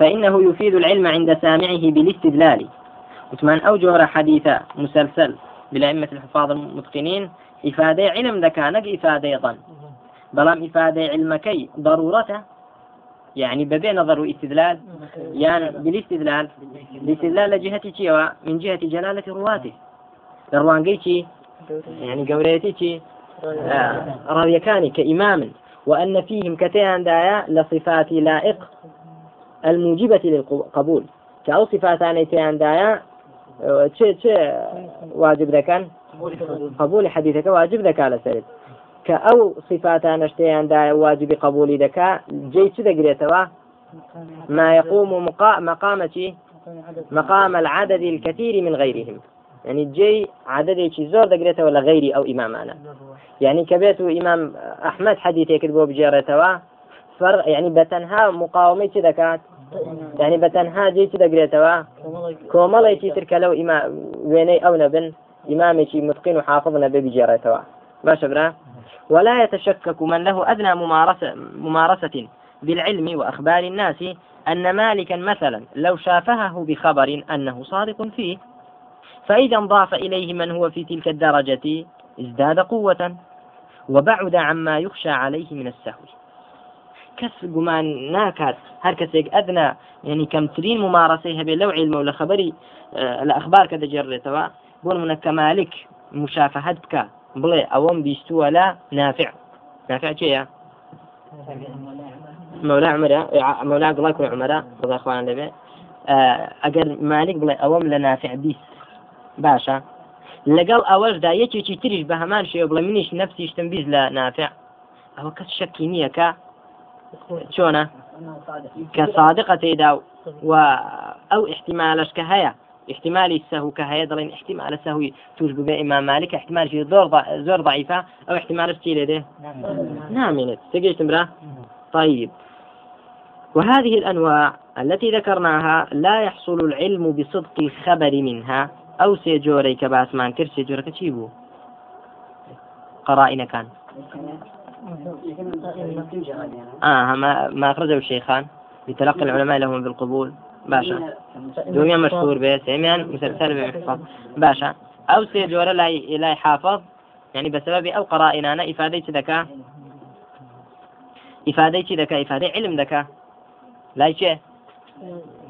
فإنه يفيد العلم عند سامعه بالاستدلال. وثمان أوجه حديثة مسلسل بالأئمة الحفاظ المتقنين إفادة علم ذكانك إفادة ظن. بلام إفادة علمكي ضرورته؟ يعني ببي نظر واستدلال يعني بالاستدلال. الاستدلال لجهة من جهة جلالة رواته. لروانقيتي يعني قوليتي آه، راويكاني كإمام. وأن فيهم كتيان دايا لصفات لائق. الموجبة للقبول. كأو صفاتان تيان دايا چه چه واجب ذكان قبول حديثك واجب على سرد كأو صفاتان اشتيان دايا واجب قبول ذكاء جي دقريتوا ما يقوم مقام مقام العدد الكثير من غيرهم يعني جي عددێکی زۆر دەگرێتەوە ولا غيري أو إمامنا يعني كبيت إمام أحمد حديث بۆ بجێڕێتەوە فرق يعني بتنها مقاومة چ دەکات يعني بتنها جي چ دەگرێتەوە کۆمەڵێکی ترکە لەو وێنەی ئەو نەبن إمامێکی متقين وحافظ نەبێ بجێڕێتەوە باشە برا ولا يتشكك من له أدنى ممارسة, ممارسة بالعلم وأخبار الناس أن مالكا مثلا لو شافهه بخبر أنه صادق فيه. فإذا انضاف إليه من هو في تلك الدرجة ازداد قوة. وبعد عما يخشى عليه من السهو. کەس گومان ناکات. هەر کەسێک ئەدنا یعنی کەمترین ممارەسەی هەبێ لەو علمە و لە خبری لە ئەخبار کە دەجێڕێتەوە بۆن منە کەمالک مشافەهت بکە. بڵێ ئەوەم بیستووە لە نافع. نافع چێە مەلا عمرە مەلا گڵک و عمرە بەداخواان لەبێ ئەگەر مالک بڵێ ئەوەم لە نافع بیست باشە. لەگەڵ ئەوەشدا یەکێکی تریش بە هەمان شێ بڵێ منیش نفسیشتم بیست لە نافع. ئەوە کەس شەکی نییە کە چۆنە کە صادقە تێدا و ئەو احتیمالش کە هەیە احتمالي السهو كهيا دلين احتمال السهو توش ببيع إمام مالك. احتمال في زور زور ضعيفة أو احتمال اشتي ده نعم تجيش تمرة؟ طيب. وهذه الأنواع التي ذكرناها لا يحصل العلم بصدق الخبر منها. ئەو سێ جۆرەی کە باسمان کرد سێ جۆرەکە چی بوو قڕائینەکان آه ما ما أخرجه الشيخان. لتلقي العلماء لهم بالقبول. باشا. دوميا مشهور به سيميان مسلسل بحفظ باشا. أو سيجورة لا لا يحافظ. يعني بسبب أو قرائننا إفادة ذكاء إفادة ذكاء إفادة علم ذكاء لا شيء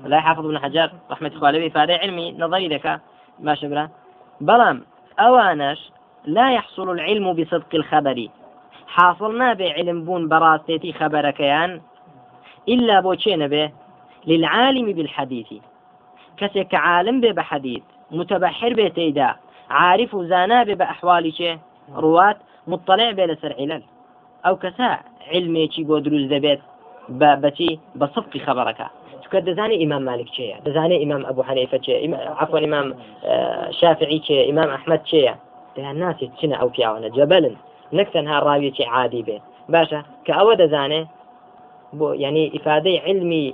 لا يحافظ ابن حجر. رحمة الله إفادة علمي. نظري ذكاء باشە برا. بەڵام ئەوانش لا يحصل العلم بصدق الخبر. حاصل نابێ علم بوون بەڕاستێتی خەبەرەکەیان إلا بۆ چێ نەبێ للعالم بالحديث. کەسێک کە عالم بێ بە حەدیث متبحر بێ تێدا عارف و زانا بێ بە ئەحوالی چێ ڕوات مطلع بێ لەسەر علل ئەو کەسا علمێکی بۆ دروست دەبێت بە بەچی بە سبقی خەبەرەکە چکە دەزانێ ئیمام مالک چەیە دەزانێ ئیمام ئەبوو حەنیفە چێ عفوا ئیمام شافعی چێ ئیمام ئەحمد چەیە دەیان ناسێت چنە ئەو پیاوانە جەبلن نەک تەنها ڕاویەکی عادی بێ. باشە کە ئەوە دەزانێ بۆ ینی ئیفادەی علمی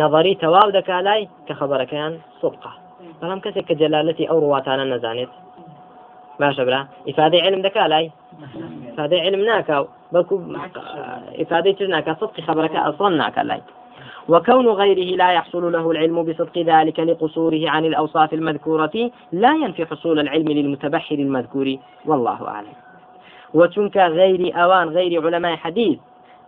نظری تەواو دەکا لای کە خەبەرەکەیان سوبقە بەڵام کەسێک کە جەلالەتی ئەو ڕواتانە نەزانێت. برا ئیفادەی علم دەکا لای؟ ئیفادەی علم ناکاو. بەڵکو ئیفادەی تر ناکە سبقی خەبەرەکە ئەسڵ ناکە وكون غيره لا يحصل له العلم بصدق ذلك لقصوره عن الأوصاف المذكورة لا ينفي حصول العلم للمتبحر المذكور. والله أعلم. وتنك غير أوان غير علماء حديث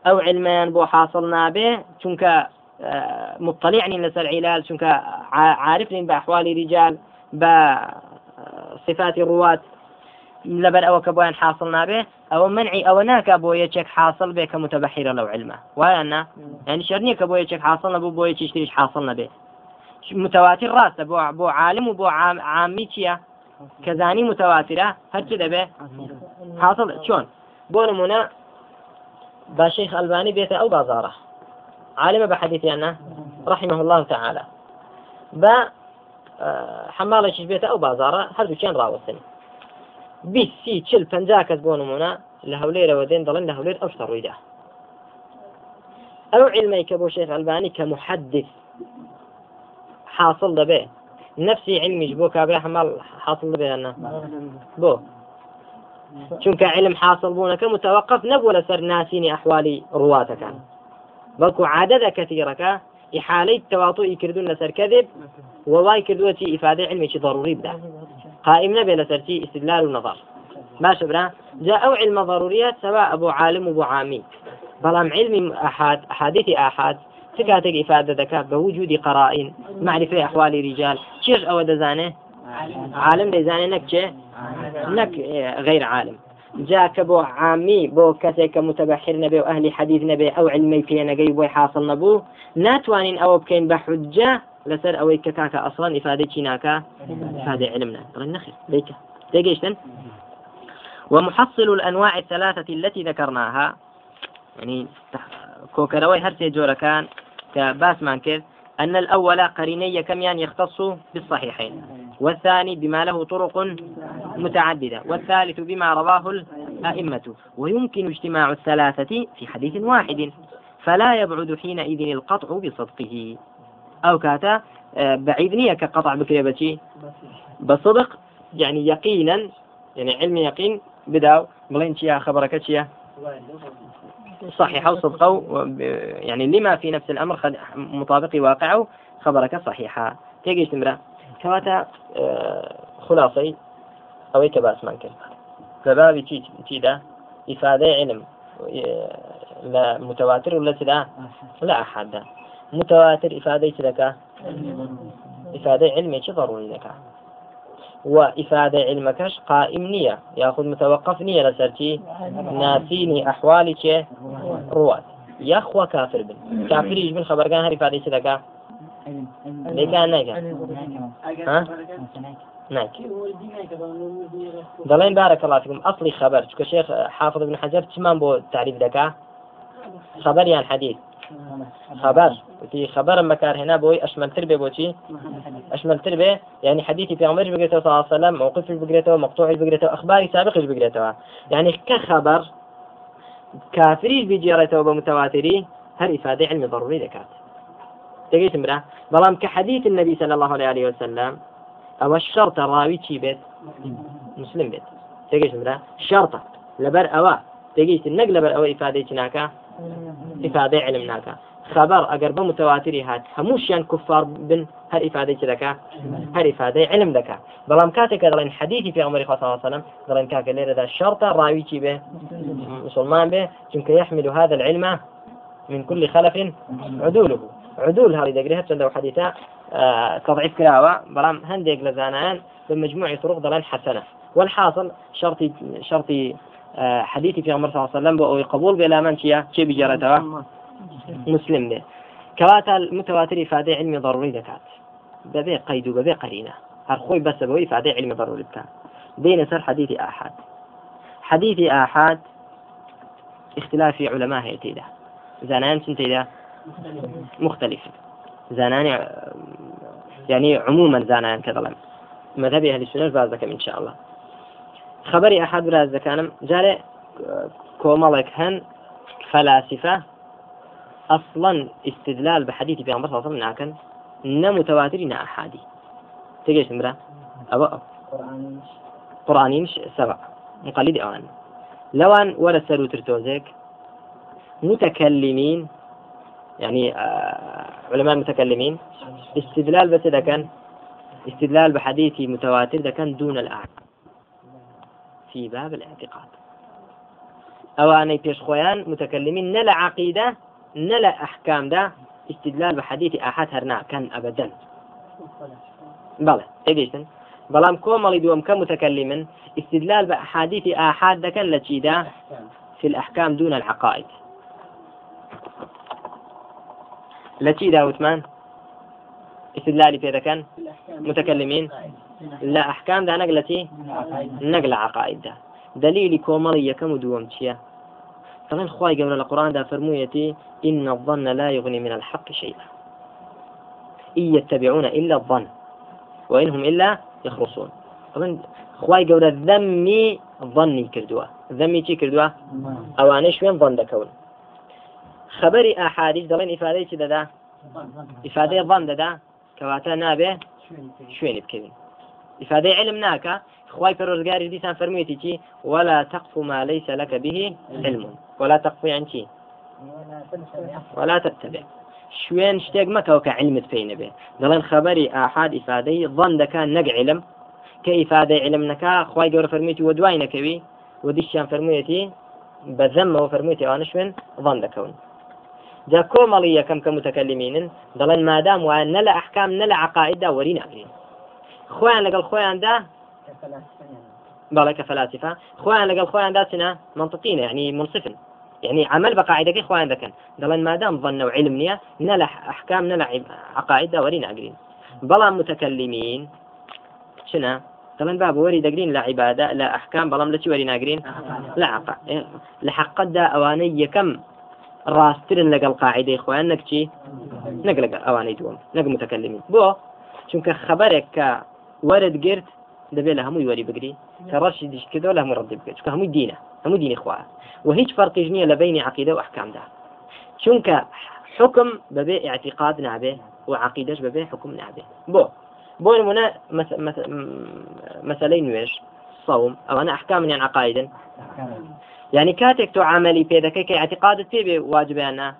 أو علمان بو حاصلنا به تنك آه، مطلعني لسر علال تنك عارفني بأحوال رجال بصفات الرواة لەبەر ئەوە کە بۆیان حاصل نابێ ئەوە منعی ئەوە ناکە بۆ یەکێک حاصل بێ کە متبەحیرە لەو علمە. وایە ینی شەر نییە کە بۆ یەکێک حاصل نەبوو بۆ یەکی شتریش حاصل نەبێ. متواتر بۆ بۆ عالم و بۆ عامی چییە؟ کەزانی متواترە هەرچی دەبێ؟ حاصل؟ چۆن؟ بۆ نمونە با شيخ بيت أو بازارة عالم بحديثنا رحمه الله تعالى با حمالة بيت أو بازارة هل كان سی چل پنجا کەس بۆ نمونە لە هەولێرەوە دێن دەڵێن لە هەولێر ئەو شەڕوویدا ئەو علمەی کە بۆ حاصل دەبێ نفسی علمیش بۆ کابرا هەماڵ حاصل دەبێنە بۆ. چونکە علم حاصل بوونەکە متوقف نەبوو لەسەر ناسینی ئەحوالی ڕواتەکان بەڵکو عادەدە تواطؤ كردون لسر كذب وواي كردوتي إفادة علمي ضروري بدا. قائم نبي لسرتي استدلال ونظر. ما شبرا؟ جاء أو علم ضروريات سواء أبو عالم وأبو عامي. بلام علم أحد أحاديث أحد تكاتك إفادة ذكاء بوجود قرائن معرفة أحوال الرجال شيخ أو دزانه عالم. دزانه نك نك غير عالم. جاك بو عامي بو كسيك متبحر نبي وأهل حديث نبي أو علمي في نجي بو حاصل نبو ناتوانين أو بكين بحجة لسر أو كاكا أصلا إفادة شناكا إفادة علمنا طيب نخير ليك تيجيشتن ومحصل الأنواع الثلاثة التي ذكرناها. يعني كوكروي هرسي جورا كان كباس مانكر أن الأول قريني كميان يختص بالصحيحين. والثاني بما له طرق متعددة والثالث بما رواه الأئمة. ويمكن اجتماع الثلاثة في حديث واحد فلا يبعد حينئذ القطع بصدقه. أو كاتا آه، بعيد نية كقطع بكريبتي بصدق يعني يقينا يعني علم يقين بداو بلين شيا خبرك شيا. صحيحة وصدقه يعني لما في نفس الأمر مطابق واقعه خبرك صحيحة تيجي تمرة. كواتا آه، خلاصي أو ممكن لبابي تي تي ده إفادة علم لا متواتر ولا تدا لا أحد. متواتر إفادة لك إفادة علمي ضروري لك وإفادة علمكش قائم نية. يأخذ متوقف نية لسرتي ناسيني أحوالي رواد. يخوى كافر بن. كافر يجبن خبر كان هر إفادة لك بیکار نەکەم دەڵێن بارەکەڵاتکم ئەفلی خەبەر. چکە شێخ حافظ بن حەجەر چمان بۆ تعریف دەکا؟ خەبەر یان حەدیث. خەبەر. وتی خەبەرم بەکارهێنا بۆی ئەشمەلتر بێ بۆچی؟ ئەشمەلتر بێ. یعنی حەدیثی پێمەری بگرێتەوە ساسەلم مووقفش بگرێتەوە مقتوعش بگرێتەوە ئەخباری سابقش بگرێتەوە. یعنی کە خەبەر کافریش بجێڕێتەوە بە متەواتری هەر ئیفادەی علمی ضروری دەکات. تقيت مرة بلام كحديث النبي صلى الله عليه وسلم. أو الشرط الراوي تشي بيت؟ مسلم بيت. تقيت مرة شرطة لبر أوا. تقيت النقل لبر أوا إفادة هناك إفادة علم ناكا خبر أجر بمتواتري هات. هموشيان كفار بن هل إفادة ذكاء هل إفادة علم ذكاء بلام كاتك دلين حديثي في عمر صلى الله عليه وسلم كاك ليلة ذا الشرطة راوي به مسلمان به چونك يحمل هذا العلم من كل خلف عدوله. عدول هذه دقريها تندو حديثة آه تضعيف كلاوة بلام هنديك لزانان بمجموع طرق دلين حسنة. والحاصل شرطي شرطي آه حديثي في عمر صلى الله عليه وسلم بأو قبول بلا من شيء شيء بجارته مسلم به كواتا المتواتر إفادة علمي ضروري دكات ببي قيد وببي قرينة. هرخوي بس بوي إفادة علمي ضروري بكات دين سر حديث آحاد. حديث آحاد اختلاف علماء هيتيدا. زنان سنتيدا. مختلف. زنان يعني عموما زنان كظلم مذهب أهل السنة بازكم إن شاء الله خبري أحد براز كانم جاري كومالك هن فلاسفة أصلا استدلال بحديث في عمر صلى الله عليه وسلم نا متواتر نا أحادي تجيش مرا أبا قرآني مش سبع. مقلد أوان لوان ولا سرو ترتوزك متكلمين يعني آه علماء متكلمين. استدلال بس إذا كان استدلال بحديث متواتر إذا كان دون الأعلى في باب الاعتقاد. أو أنا بيش خويان متكلمين نلا عقيدة نلا أحكام ده. استدلال بحديث أحد هرنا كان أبدا. بلى إيجيشن بلام كومالي دوم كمتكلم استدلال بأحاديث آحاد كان لتشيدا في الأحكام دون العقائد. لتشيدا وثمان استدلالي في كان متكلمين؟ لا أحكام ده نقلتي نقل عقائد ده دليل كومالي كم دوم تشيا. طبعا خواي قبل القرآن ده فرمويتي إن الظن لا يغني من الحق شيئا. إن يتبعون إلا الظن وإنهم إلا يخرصون. طبعا خواي قبل الذمي ظني كردوا. ذمي تي كردوا؟ أو أنا شوين ظن دكون خبري أحاديث دلين إفادة دا إفادة ظن دا كواتا نابه شوين بكذن إفادة علم ناكا خواي فرزقاري ديسان فرميتي ولا تقف ما ليس لك به علم. ولا تقف عن شيء ولا تتبع. شوێن شتێک مەکەوە کە علمت پێی نەبێ. دەڵێن خەبەری ئاحاد ئیفادەی ظن دەکە نەک علم. کە ئیفادەی علم نەکا خی گەورە فەرمیێتی وە دوای نەکەوی. و دیشتیان فەرموویەتی بەزەمەوە فەرموویەتی ئەوانە شوێن دەکەون. جا کۆمەڵی یەکەم کە متەکەلیمینن دەڵێن مادام وایە نە لە ئەحکام نە لە عقائددا وەری ناگرین خۆیان لەگەڵ خۆیاندا بەڵێ کە فەلاسفە خۆیان لەگەڵ خۆیاندا چنە منطقینە يعني منصفن. يعني عمل بقاعدة خوان ذكن دلن ما دام ظنوا علم نيا نلا أحكام نلا عقائد ورين عقلين بلا متكلمين. شنا دلن باب وري دقرين لا عبادة لا أحكام بلا ملتي ورين عقلين لا عقا لحق دا أواني كم؟ راسترن لقى القاعدة إخوان نكتي نقل أواني دوم نقل متكلمين. بو چونك خبرك ورد قرت دەبێت لە هەمووی وەری بگری کە ڕەشی دیشکردەوە لە هەموو ڕدی بکەیت چکە هەمووی دینە هەموو دینی خوا و هیچ فەرقیش نییە لە بینی عقیدە و ئەحکامدا چونکە حکم بەبێ اعتقاد نابێ و عقیدەش بەبێ حکم نابێ بۆ بۆ نمونە مەسلەی نوێش صوم ئەوانە ئەحکامنیان عقایدن يعني كاتك تو عملي بيدك كي اعتقاد تبي واجبانا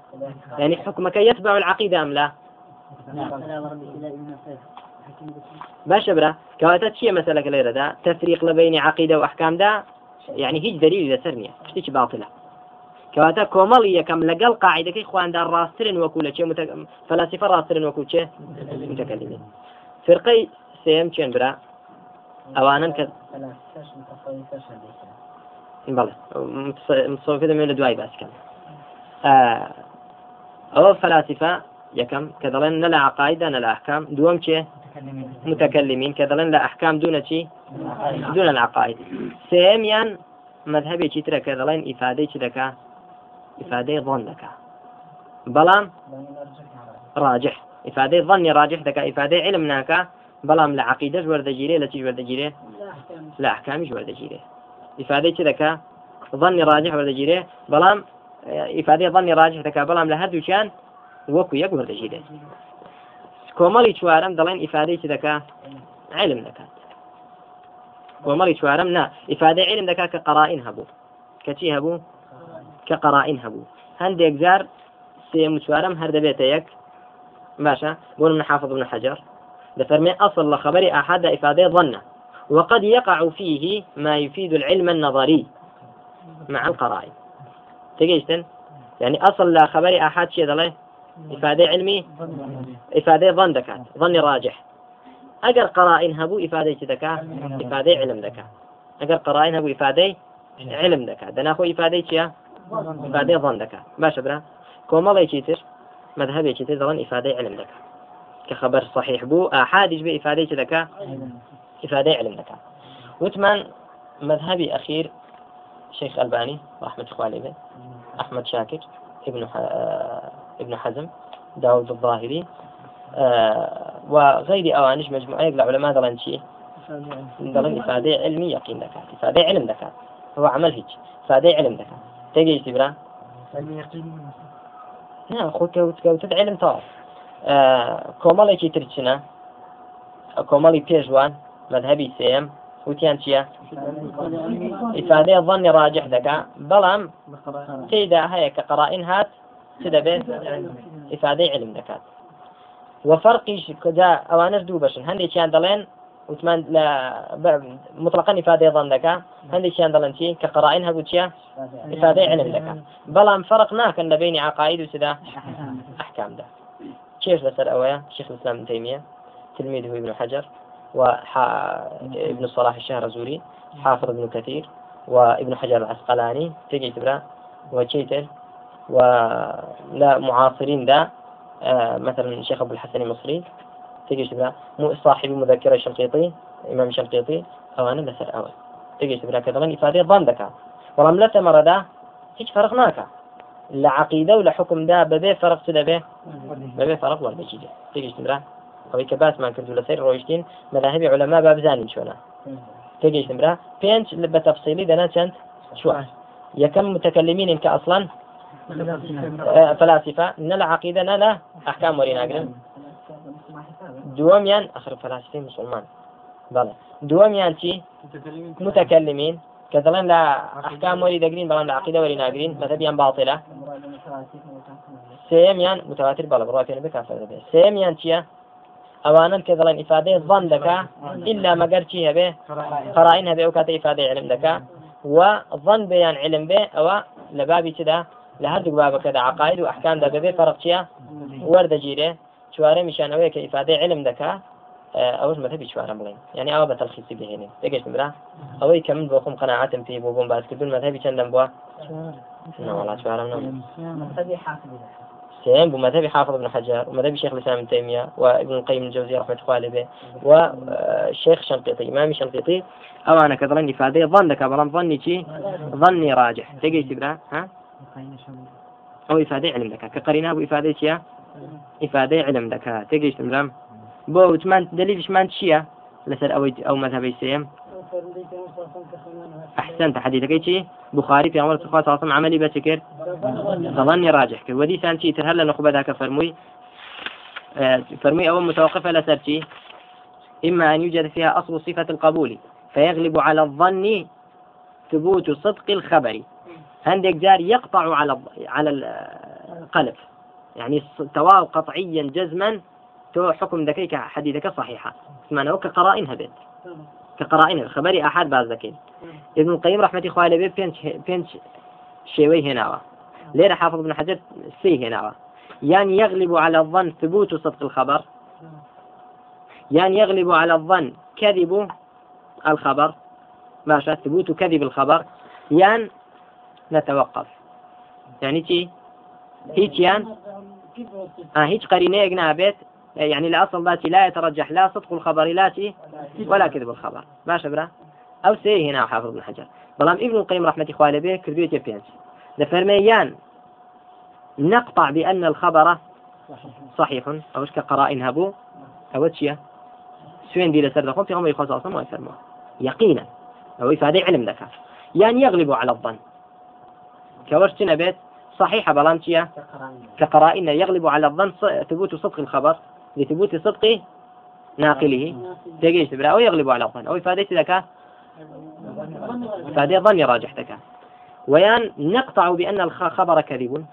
يعني حكمك يتبع العقيدة أم لا؟ باشە برا. کەواتە چییە مەسلەکە لێرەدا؟ تفریق لە بینی عقیدە و ئەحکامدا؟ یعنی هیچ دلیلی لەسەر نییە. شتێکی باتڵە کەواتە کۆمەڵی یەکەم لەگەڵ قاعدەکەی خۆیاندا ڕاسترن وەکو لە چێ فەلاسیفە ڕاسترن وەکو چێ؟ متەکەلیمین فرقەی سێم چێن برا؟ ئەوانن کە بەڵێ مسۆفی دەمێت لە دوای باسکەم. ئەوە فەلاسیفە یەکەم کە دەڵێن نە لە عقاایدا نە لە ئەحکام. دووەم چێ متەکەلیمین کە دەڵێن لە ئەحکام دوونەچی دوونە عقاید. سێمیان مذهبێکی ترە کە دەڵێن ئیفادەی چی دەکا؟ ئیفادەی ڕۆن دەکا. بەڵام ڕاجح ئیفادەی ظنی ڕاجح دەکا. ئیفادەی علم ناکە بەڵام لە عقیدەش وەردەگیرێ لە چی وەردەگیرێ؟ لە ئەحکامیش وەردەگیرێ. وردجيري إفادة دكا ظن راجح وردجيري بلام إفادة ظن راجح دكا بلام لهدو كان وكو يك وردجيري کۆمەڵی چوارم دەڵێن ئیفادەی دەکا علم دەکات کۆمەڵی چوارم نا ئیفادە علم هەبوو کەچی هەبوو کە قەڕائین هەبوو هەندێک جار سێم چوارم هەر دەبێتە یەک باشە بۆ من حافظ بن حجر. دفرمي أصل لخبر أحد إفادة ظن وقد يقع فيه ما يفيد العلم النظري مع القرائن. تجيشتن؟ يعني أصل لخبر أحد شيء ضله إفادة علمي؟ إفادة ظن دكات ظن راجح. أجر قرائن هبو إفادة دكا؟ إفادة علم دكا. أجر قرائن هبو إفادة علم دكا. دناخو إفادة شيا إفادة ظن دكا. باش برا. كومالي تشيتر مذهبي تشيتر ظن إفادة علم دكا. كخبر صحيح بو يجب إفادة دكا؟ إفادة علم دكا وثمان مذهبي أخير شيخ ألباني وأحمد خوالي أحمد شاكر ابن ابن حزم داود الظاهري آه وغير أوانش مجموعة العلماء دلن شيء. دلن إفادة علمي يقين دكات إفادة علم دكات هو عمل هيك. إفادة علم دكات تجي تبرا؟ نا خو كوت كوت علم طار آه كي ترچنا کۆمەڵی بیجوان. مذهبي سێیەم وتیان ئیفادەیە ظنی ڕاجح دەکا بەڵام تێدا هەیە کە قڕائین هات چ دەبێت ئیفادەی علم دەکات وفرقیش کجا ئەوانش دوو بەشن هەندێکیان دەڵێن وتمان لە مطلقا ئیفادەی ظن دەکا هەندێکیان دەڵێن چی کە قڕائین هەبوو چیە ئیفادەی علم دەکا بەڵام فرق ناکەن لە بینی عقاید و چدا ئەحکامدا كيف بسر أويا؟ شيخ الإسلام ابن تيمية تلميذه ابن حجر. وابن الصلاح الشهر زوري حافظ ابن كثير وابن حجر العسقلاني تجي تبرا وشيتر ولا معاصرين ذا آه مثلا الشيخ ابو الحسن المصري تجي تبرا. مو صاحب مذكرة الشنقيطي إمام الشنقيطي أو أنا بسر اول تجي تبرا كذا إفادة ظن ذكاء ولم لا تمر ده هيك فرق ناكا لا عقيدة ولا حكم ده ببي فرق سده به ببي فرق ولا بجيجة تيجي تبرا. ئەوەی کە باسمان کردو لەسەر ڕۆیشتین مەلاهبی علەما با بزانین چۆنا تێگەیشتم برا. پێنج بە تەفسیلی دەنا چەند چوار یەکەم متكلمين كأصلا فلاسفة. نلا عقيدة نلا أحكام وريناقرن دووەمیان آخر فلاسفة مسلمان. بەڵێ. دووەمیان چی؟ متكلمين. كذلك لا أحكام وەری دەگرن بەڵام لە عقيدة وەری ناگرن مذهبيان باطلة. سێمیان متواتر پێ بێ کافر دەبێت سێمیان چییە ئەوانن کە دەڵێن ئیفادەی ظن دەکا إلا مەگەر چی هەبێ قرائن هەبێ ئەو کاتە ئیفادەی علم دەکا و ظن بيان علم بێ ئەوە لە بابی چدا لە هەردوو بابەکەدا عقاید و ئەحکام دەبێ فەرق چییە وەردەگیرێ چوارە میشانەوەی کە ئیفادەی علم دەکا ئەوش مەذهبی چوارە بڵێن یعنی ئەوە بە تەلخیصی بهێنێ دەگەشت برا ئەوەی کە من بۆ خۆم قەناعەتم پێی بۆ بۆم باسکردون مەذهبی چەندەم بووە نەوەڵا چوارم نەم سين بمذهب حافظ بن حجر ومذهب شيخ الإسلام ابن تيمية وابن القيم الجوزي رحمة الله عليه والشيخ شنقيطي إمام شنقيطي. أو أنا كظن افاده ظنك بلان ظني شي؟ ظني راجح. تجي تبرا ها؟ أو إفادة علم لك كقرينة وافاده شي إفادة علم لك تجي تبرا بۆ وتمان دلیلشمان چییە لەسەر ئەوەی ئەو مەذهبی سێم أحسنت حديثك. شيء بخاري في عمر صلى الله عملي بسكر ظني راجح. كر ودي سان شيء ترهل ذاك فرموي. آه، فرموي أول متوقفة لسرتي إما أن يوجد فيها أصل صفة القبول فيغلب على الظن ثبوت صدق الخبر. عندك جار يقطع على على القلب. يعني تواو قطعيا جزما تو حكم ذكيك حديثك صحيحة. معناه كقرائن هبت كقرائن الخبر أحد بعض ذكي ابن القيم رحمة الله عليه بينش بينش شيوي هنا. ليه حافظ ابن حجر سي هنا. يعني يغلب على الظن ثبوت صدق الخبر. يعني يغلب على الظن كذب الخبر. ماشى ثبوت كذب الخبر. يعني نتوقف. يعني تي هيك يعني آه هيك قرينة نابت يعني الأصل ذاتي لا يترجح لا صدق الخبر لاتي ولا كذب الخبر. ما شبره أو سي هنا حافظ ابن حجر. بلام ابن القيم رحمة الله به كردوية بيانس لفرميان نقطع بأن الخبر صحيح. أو كقرائن هبو أو تشيا سوين دي لسر دخل في عمر يخص أصلا ما يفرموا يقينا. أو إفادة علم لك يعني يغلب على الظن. كورش بيت صحيحة بلانتيا كقرائن يغلب على الظن ثبوت صدق الخبر. لثبوت صدق ناقله. تجيش تبرا أو يغلب على الظن أو إفادة ذكاء إفادة ظن راجح ذكاء ويان نقطع بأن الخبر كذب.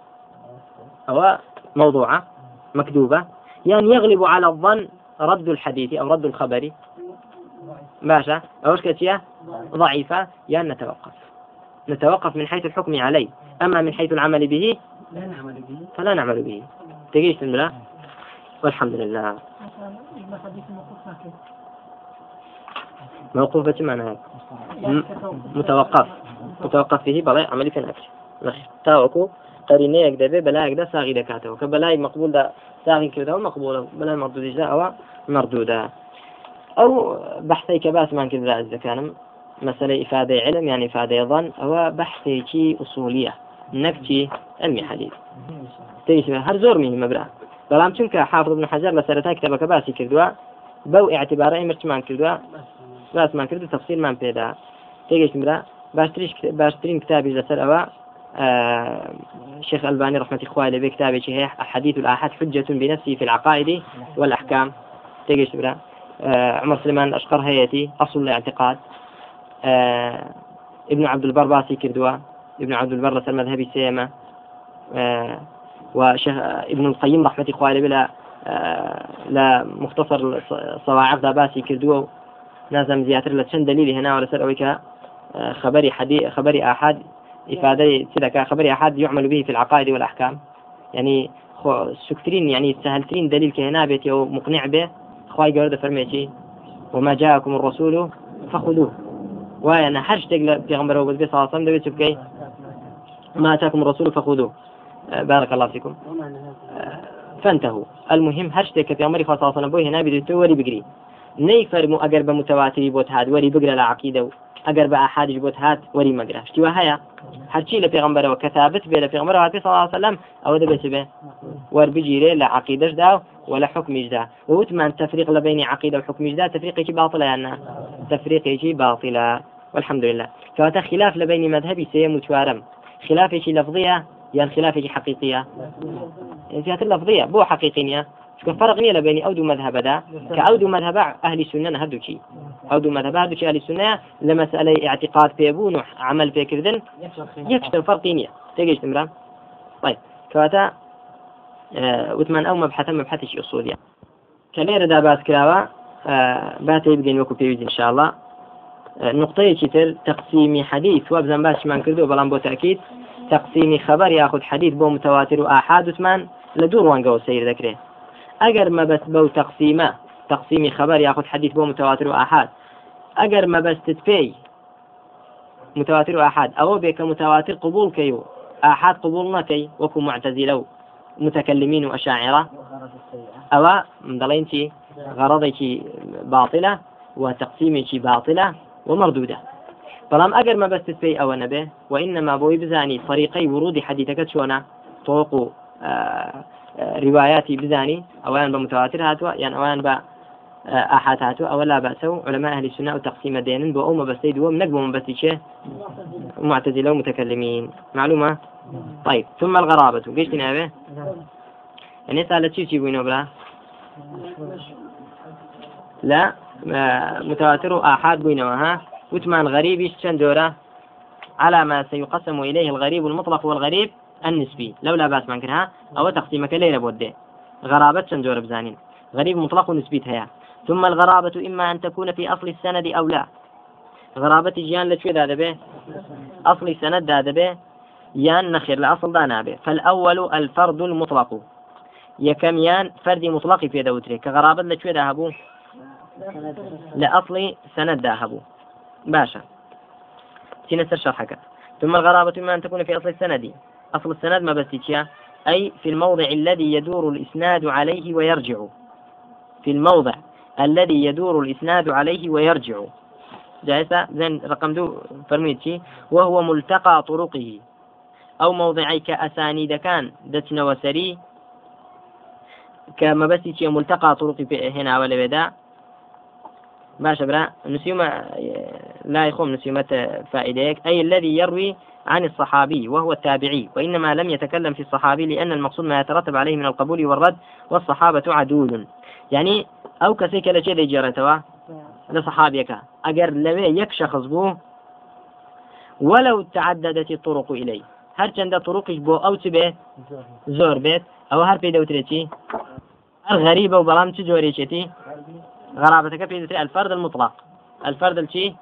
أو موضوعة مكذوبة يعني يغلب على الظن رد الحديث أو رد الخبر. باشا. أو كتيا؟ ضعيفة يعني نتوقف. نتوقف من حيث الحكم عليه. أما من حيث العمل به فلا نعمل به. تجيش تنبلا والحمد لله. موقوف بس معناها متوقف. متوقف فيه بلاي عملي في نفسه تاوكو قرينة دەبێ بەلایەکدا ساغی دەکاتەوە کە بەلای مەقبولدا ساغی کردەوە مەقبولە بەلای مەردودیدا ئەوە مردوودە ئەو بەحثی کە باسمان کرد ئەزەکانم مەسئەلەی ئیفادەی علم يعني ئیفادەی ظن. بەحثێکی ئوسولیە نەکچی علمی حەدیثیش هەر زۆر مهمە برا. بەڵام چونکە حافظ بن حەجار لە سەرەتا کتێبەکە باسی کردووە بەو اعتبارەی مرچمان کردووە باسمان کرد تەفسیرمان پێدا. تێگەشت برا باشترین کتابی لەسەر ئەوە آه شيخ الباني رحمة الله عليه بكتابه هي حديث الآحاد حجة بنفسه في العقائد والأحكام تيجي برا. آه عمر سليمان الأشقر هيتي أصل الاعتقاد. آه ابن عبد البر باسي كردوا ابن عبد البر لسر مذهبي سيما وشيخ ابن القيم رحمة الله عليه لا آه لا مختصر صواعق باسي كردوا نازم زياتر لشن دليل هنا سر أويك آه خبري حدي خبري آحاد إفادة تلك خبري أحد يعمل به في العقائد والأحكام. يعني سكترين يعني سهلترين دليل كهنا بيتي أو مقنع به. خواي قرد فرميتي وما جاءكم الرسول فخذوه. وأنا حرش تقل في غمبر صلى الله عليه وسلم ما أتاكم الرسول فخذوه. بارك الله فيكم. فانتهوا. المهم هشتك پێغمبەر صلى الله عليه وسلم بوي هنا بدو وري بقري ني فرمو أقر بمتواتري بوت هاد وري بقرا العقيدة أقر بأحادش بوت هاد وري بقرا شتي هرچی لە پێغمبەرەوە کە ثابت بێ لە پێغمبەر هاتی صلی الله وسلم ئەوە دەبێت بێ. وەربگیرێ لە عقیدەشدا ولا حكميجدا ووتمان تفريق لبين عقيدة وحكميجدا تفريق باطلة يعني تفريق باطلة والحمد لله كواتا خلاف لبين مذهبي سيم وتوارم خلاف لفظية يعني خلاف حقيقية. زيادة لفظية بو حقيقية چکە فرق ئەو دوو مذهبدا کە ئەو دوو مذهب سنە هەردووچی ئەو دوو مذهب ئەهلی سنە لە مەسئلەی اعتقاد پێبوون و عمل پێکردن یەکشتر فەرقی نییە تێگەیشتم برام طيب. کەواتە آه، وتمان أو مبحثا مبحثش أصولية كليرة دا باس كراوة آه، باتي بقين وكو بيوز إن شاء الله. نقطەیەکی تر تقسیمی حەدیث وابزان باشمان کردو بەڵام بۆ تاکیید تقسیمی خبر یاخود حەدیث بۆ متواتر و ئاحاد وتمان لە دوو ڕوانگەەوە سیر دەکرێت ئەگەر مەبەست بەو تقسیمە تقسیمی خبر یاخود حەدیث بۆ متواتر و ئاحاد ئەگەر مەبەستت پێی متواتر و ئاحاد ئەوە متواتر قبول کەی و ئاحاد قبول نەکەی وەکو معتەزیلە و متكلمين وأشاعرة أو دلين شي غرضي باطلة وتقسيمي باطلة ومردودة بەڵام ئەگەر مەبەست پێی ئەوە نەبێ وإنما بۆی بزانی طريقي ورود حەدیتەکە چۆنا تۆق و بزاني أولا بمتواتر هاتوا يعني أولا ب ئاحات هاتووە ئەوە لا و علماء أهل السنة و تقسيم دێنن بۆ ئەو مەبەستەی دووەم نەک بۆ مەبەستی چێ طيب ثم الغرابة. قلت نابه يعني سألت شي شي بوينو بلا لا متواتر وآحاد بينما وثمان غريب دورة على ما سيقسم إليه الغريب المطلق والغريب النسبي. لولا بأس من كرها أو تقسيمك ليلة بودي. غرابة دورة بزانين. غريب مطلق ونسبي هيا ثم الغرابة إما أن تكون في أصل السند أو لا. غرابة جيان لشو ذا به أصل السند ذا به يان نخير لأصل دانا به فالأول الفرد المطلق. يكم يان فردي مطلق في دوتري كغرابة لشو ذا لأصل سند ذاهبوا باشا. تنسر شرحك ثم الغرابة ما أن تكون في أصل السند. أصل السند ما بس أي في الموضع الذي يدور الإسناد عليه ويرجع. في الموضع الذي يدور الإسناد عليه ويرجع. جائزة؟ زين رقم دو فرميتي وهو ملتقى طرقه. أو موضعي كأسانيد كان دتنا وسري. كما بس ملتقى طرق هنا ولا بدا. باشا برا نسيومة لا يخوم نسيومة فائديك أي الذي يروي عن الصحابي وهو التابعي وإنما لم يتكلم في الصحابي لأن المقصود ما يترتب عليه من القبول والرد والصحابة عدول. يعني أو كسيك لشيء جرتوا لصحابيك. أجر لوي يك شخص ولو تعددت الطرق إليه. هر چند طرقش بو أو تبه زور بيت. أو هر في دوتريتي هر غريبة وبلام تجوريشتي غرابتك في الفرد المطلق. الفرد الشي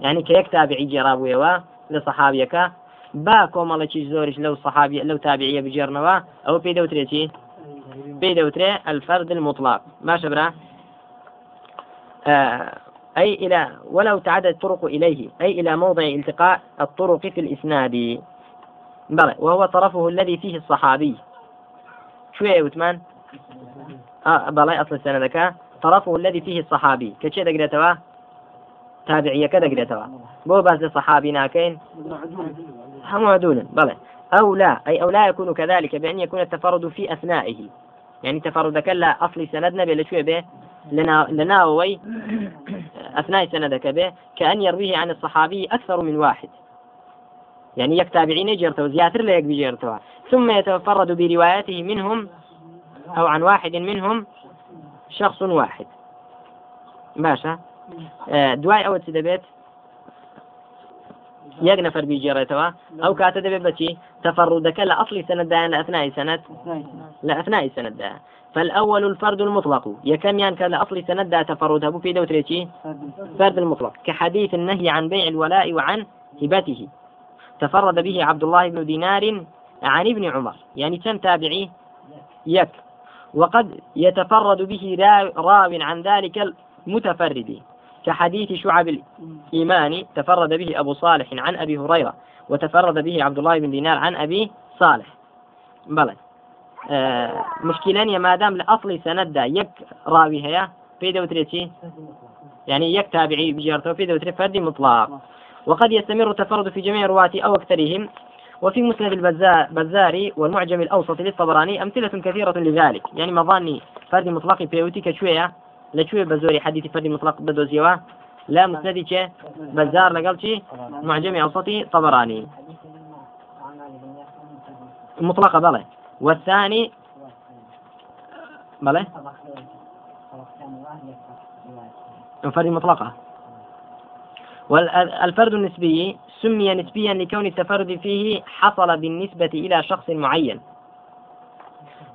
يعني كيك تابعي جرابويوا لصحابيك. با کۆمەڵێکی زۆریش لەو صحابي لەو تابعية بجێرنەوە ئەو پێی دەوترێتی پێی دەوترێ الفرد المطلق. ما شبرا آه أي إلى ولو تعدد الطرق إليه. أي إلى موضع التقاء الطرق في الإسناد. بلى وهو طرفه الذي فيه الصحابي. شو يا وثمان آه بلى أصل السنة ذكاء طرفه الذي فيه الصحابي. كشي دقريتوا؟ تابعية كذا قريتوا بو باز الصحابي ناكين. هم عدولا بلى. أو لا. أي أو لا يكون كذلك بأن يكون التفرد في أثنائه. يعني تفردك لا أصلي سندنا بلا شوية به لنا لناوي أثناء سندك به كأن يرويه عن الصحابي أكثر من واحد. يعني يك تابعين جرتوا زياتر لا بجرتوا ثم يتفرد بروايته منهم أو عن واحد منهم شخص واحد. باشا. آه، دواي ئەوە چ دەبێت؟ یەک نەفەر بیجێڕێتەوە. ئەو کاتە دەبێت بەچی تفردك لأصل سندان لأثناء سند لأثناء سند فالأول الفرد المطلق. يكم يعني كان لأصل سند تفردها في دوتريتي فرد المطلق. كحديث النهي عن بيع الولاء وعن هبته. تفرد به عبد الله بن دينار عن ابن عمر. يعني كم تابعي؟ يك. وقد يتفرد به راو عن ذلك المتفرد. كحديث شعب الإيمان تفرد به أبو صالح عن أبي هريرة وتفرد به عبد الله بن دينار عن أبي صالح. بلى. آه مشكلان ما دام لأصل سند يك راوي هيا؟ في دوتريتي يعني يك تابعي بجارته في دوتري فرد مطلق. وقد يستمر التفرد في جميع رواة أو أكثرهم. وفي مسند البزاري والمعجم الأوسط للطبراني أمثلة كثيرة لذلك. يعني مظاني فرد مطلق بيوتي كشوية لشوية بزوري حديث فرد مطلق بدوزيوا لا مسندي كه بزار لقال شي معجم أوسطي طبراني مطلقة بلى والثاني بلى فرد مطلقة والفرد النسبي سمي نسبيا لكون التفرد فيه حصل بالنسبة إلى شخص معين.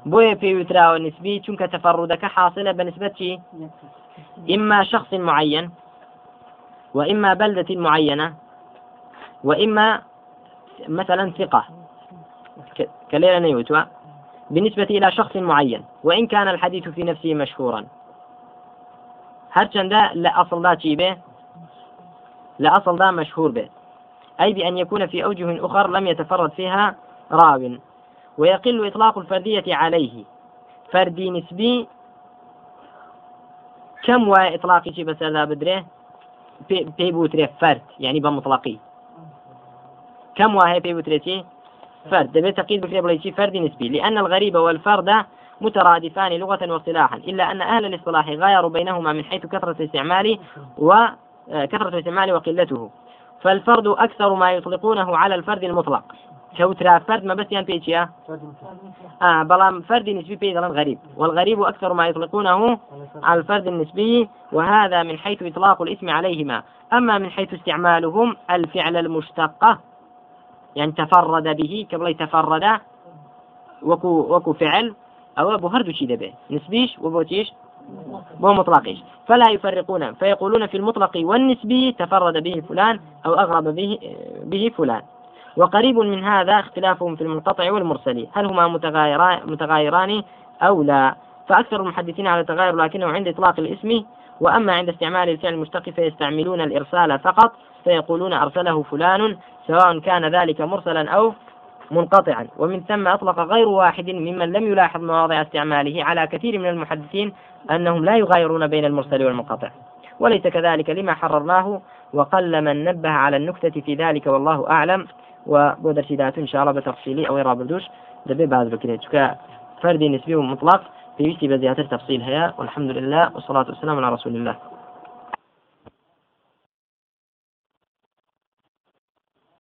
بويا في وترا نسبي چونك تفردك حاصلة بنسبة إما شخص معين وإما بلدة معينة وإما مثلا ثقة. كليلة نيوتوا بالنسبة إلى شخص معين وإن كان الحديث في نفسه مشهورا. هرچند لا أصل ذا به لا أصل ذا مشهور به أي بأن يكون في أوجه أخر لم يتفرد فيها راو. ويقل إطلاق الفردية عليه. فردي نسبي. كم وإطلاقي بس هذا بدره بيبوتري فرد يعني بمطلقي. كم وهي بيبوتري فرد. دبي تقييد بكري بليتي فرد نسبي. لأن الغريب والفرد مترادفان لغة واصطلاحا. إلا أن أهل الاصطلاح غايروا بينهما من حيث كثرة استعمال وكثرة الاستعمال وقلته. فالفرد أكثر ما يطلقونه على الفرد المطلق. كوترا فرد ما بس يعني بيجيا آه بلام فرد نسبي بيدلا غريب. والغريب أكثر ما يطلقونه على الفرد النسبي وهذا من حيث إطلاق الاسم عليهما. أما من حيث استعمالهم الفعل المشتقة يعني تفرد به قبل تفرد وكو وكو فعل أو أبو هردو شي دبي نسبيش وبوتيش ومطلقيش فلا يفرقون. فيقولون في المطلق والنسبي تفرد به فلان أو أغرب به به فلان. وقريب من هذا اختلافهم في المنقطع والمرسل هل هما متغايران, أو لا؟ فأكثر المحدثين على التغاير لكنه عند إطلاق الاسم وأما عند استعمال الفعل المشتق فيستعملون الإرسال فقط فيقولون أرسله فلان سواء كان ذلك مرسلا أو منقطعا. ومن ثم أطلق غير واحد ممن لم يلاحظ مواضع استعماله. على كثير من المحدثين أنهم لا يغايرون بين المرسل والمنقطع. وليس كذلك لما حررناه وقل من نبه على النكتة في ذلك والله أعلم. وبودر شدات إن شاء الله بتفصيلي أو رابردوش دبي بعد بكريت فردي نسبي مطلق في بزيادة تفصيل هيا والحمد لله والصلاة والسلام على رسول الله.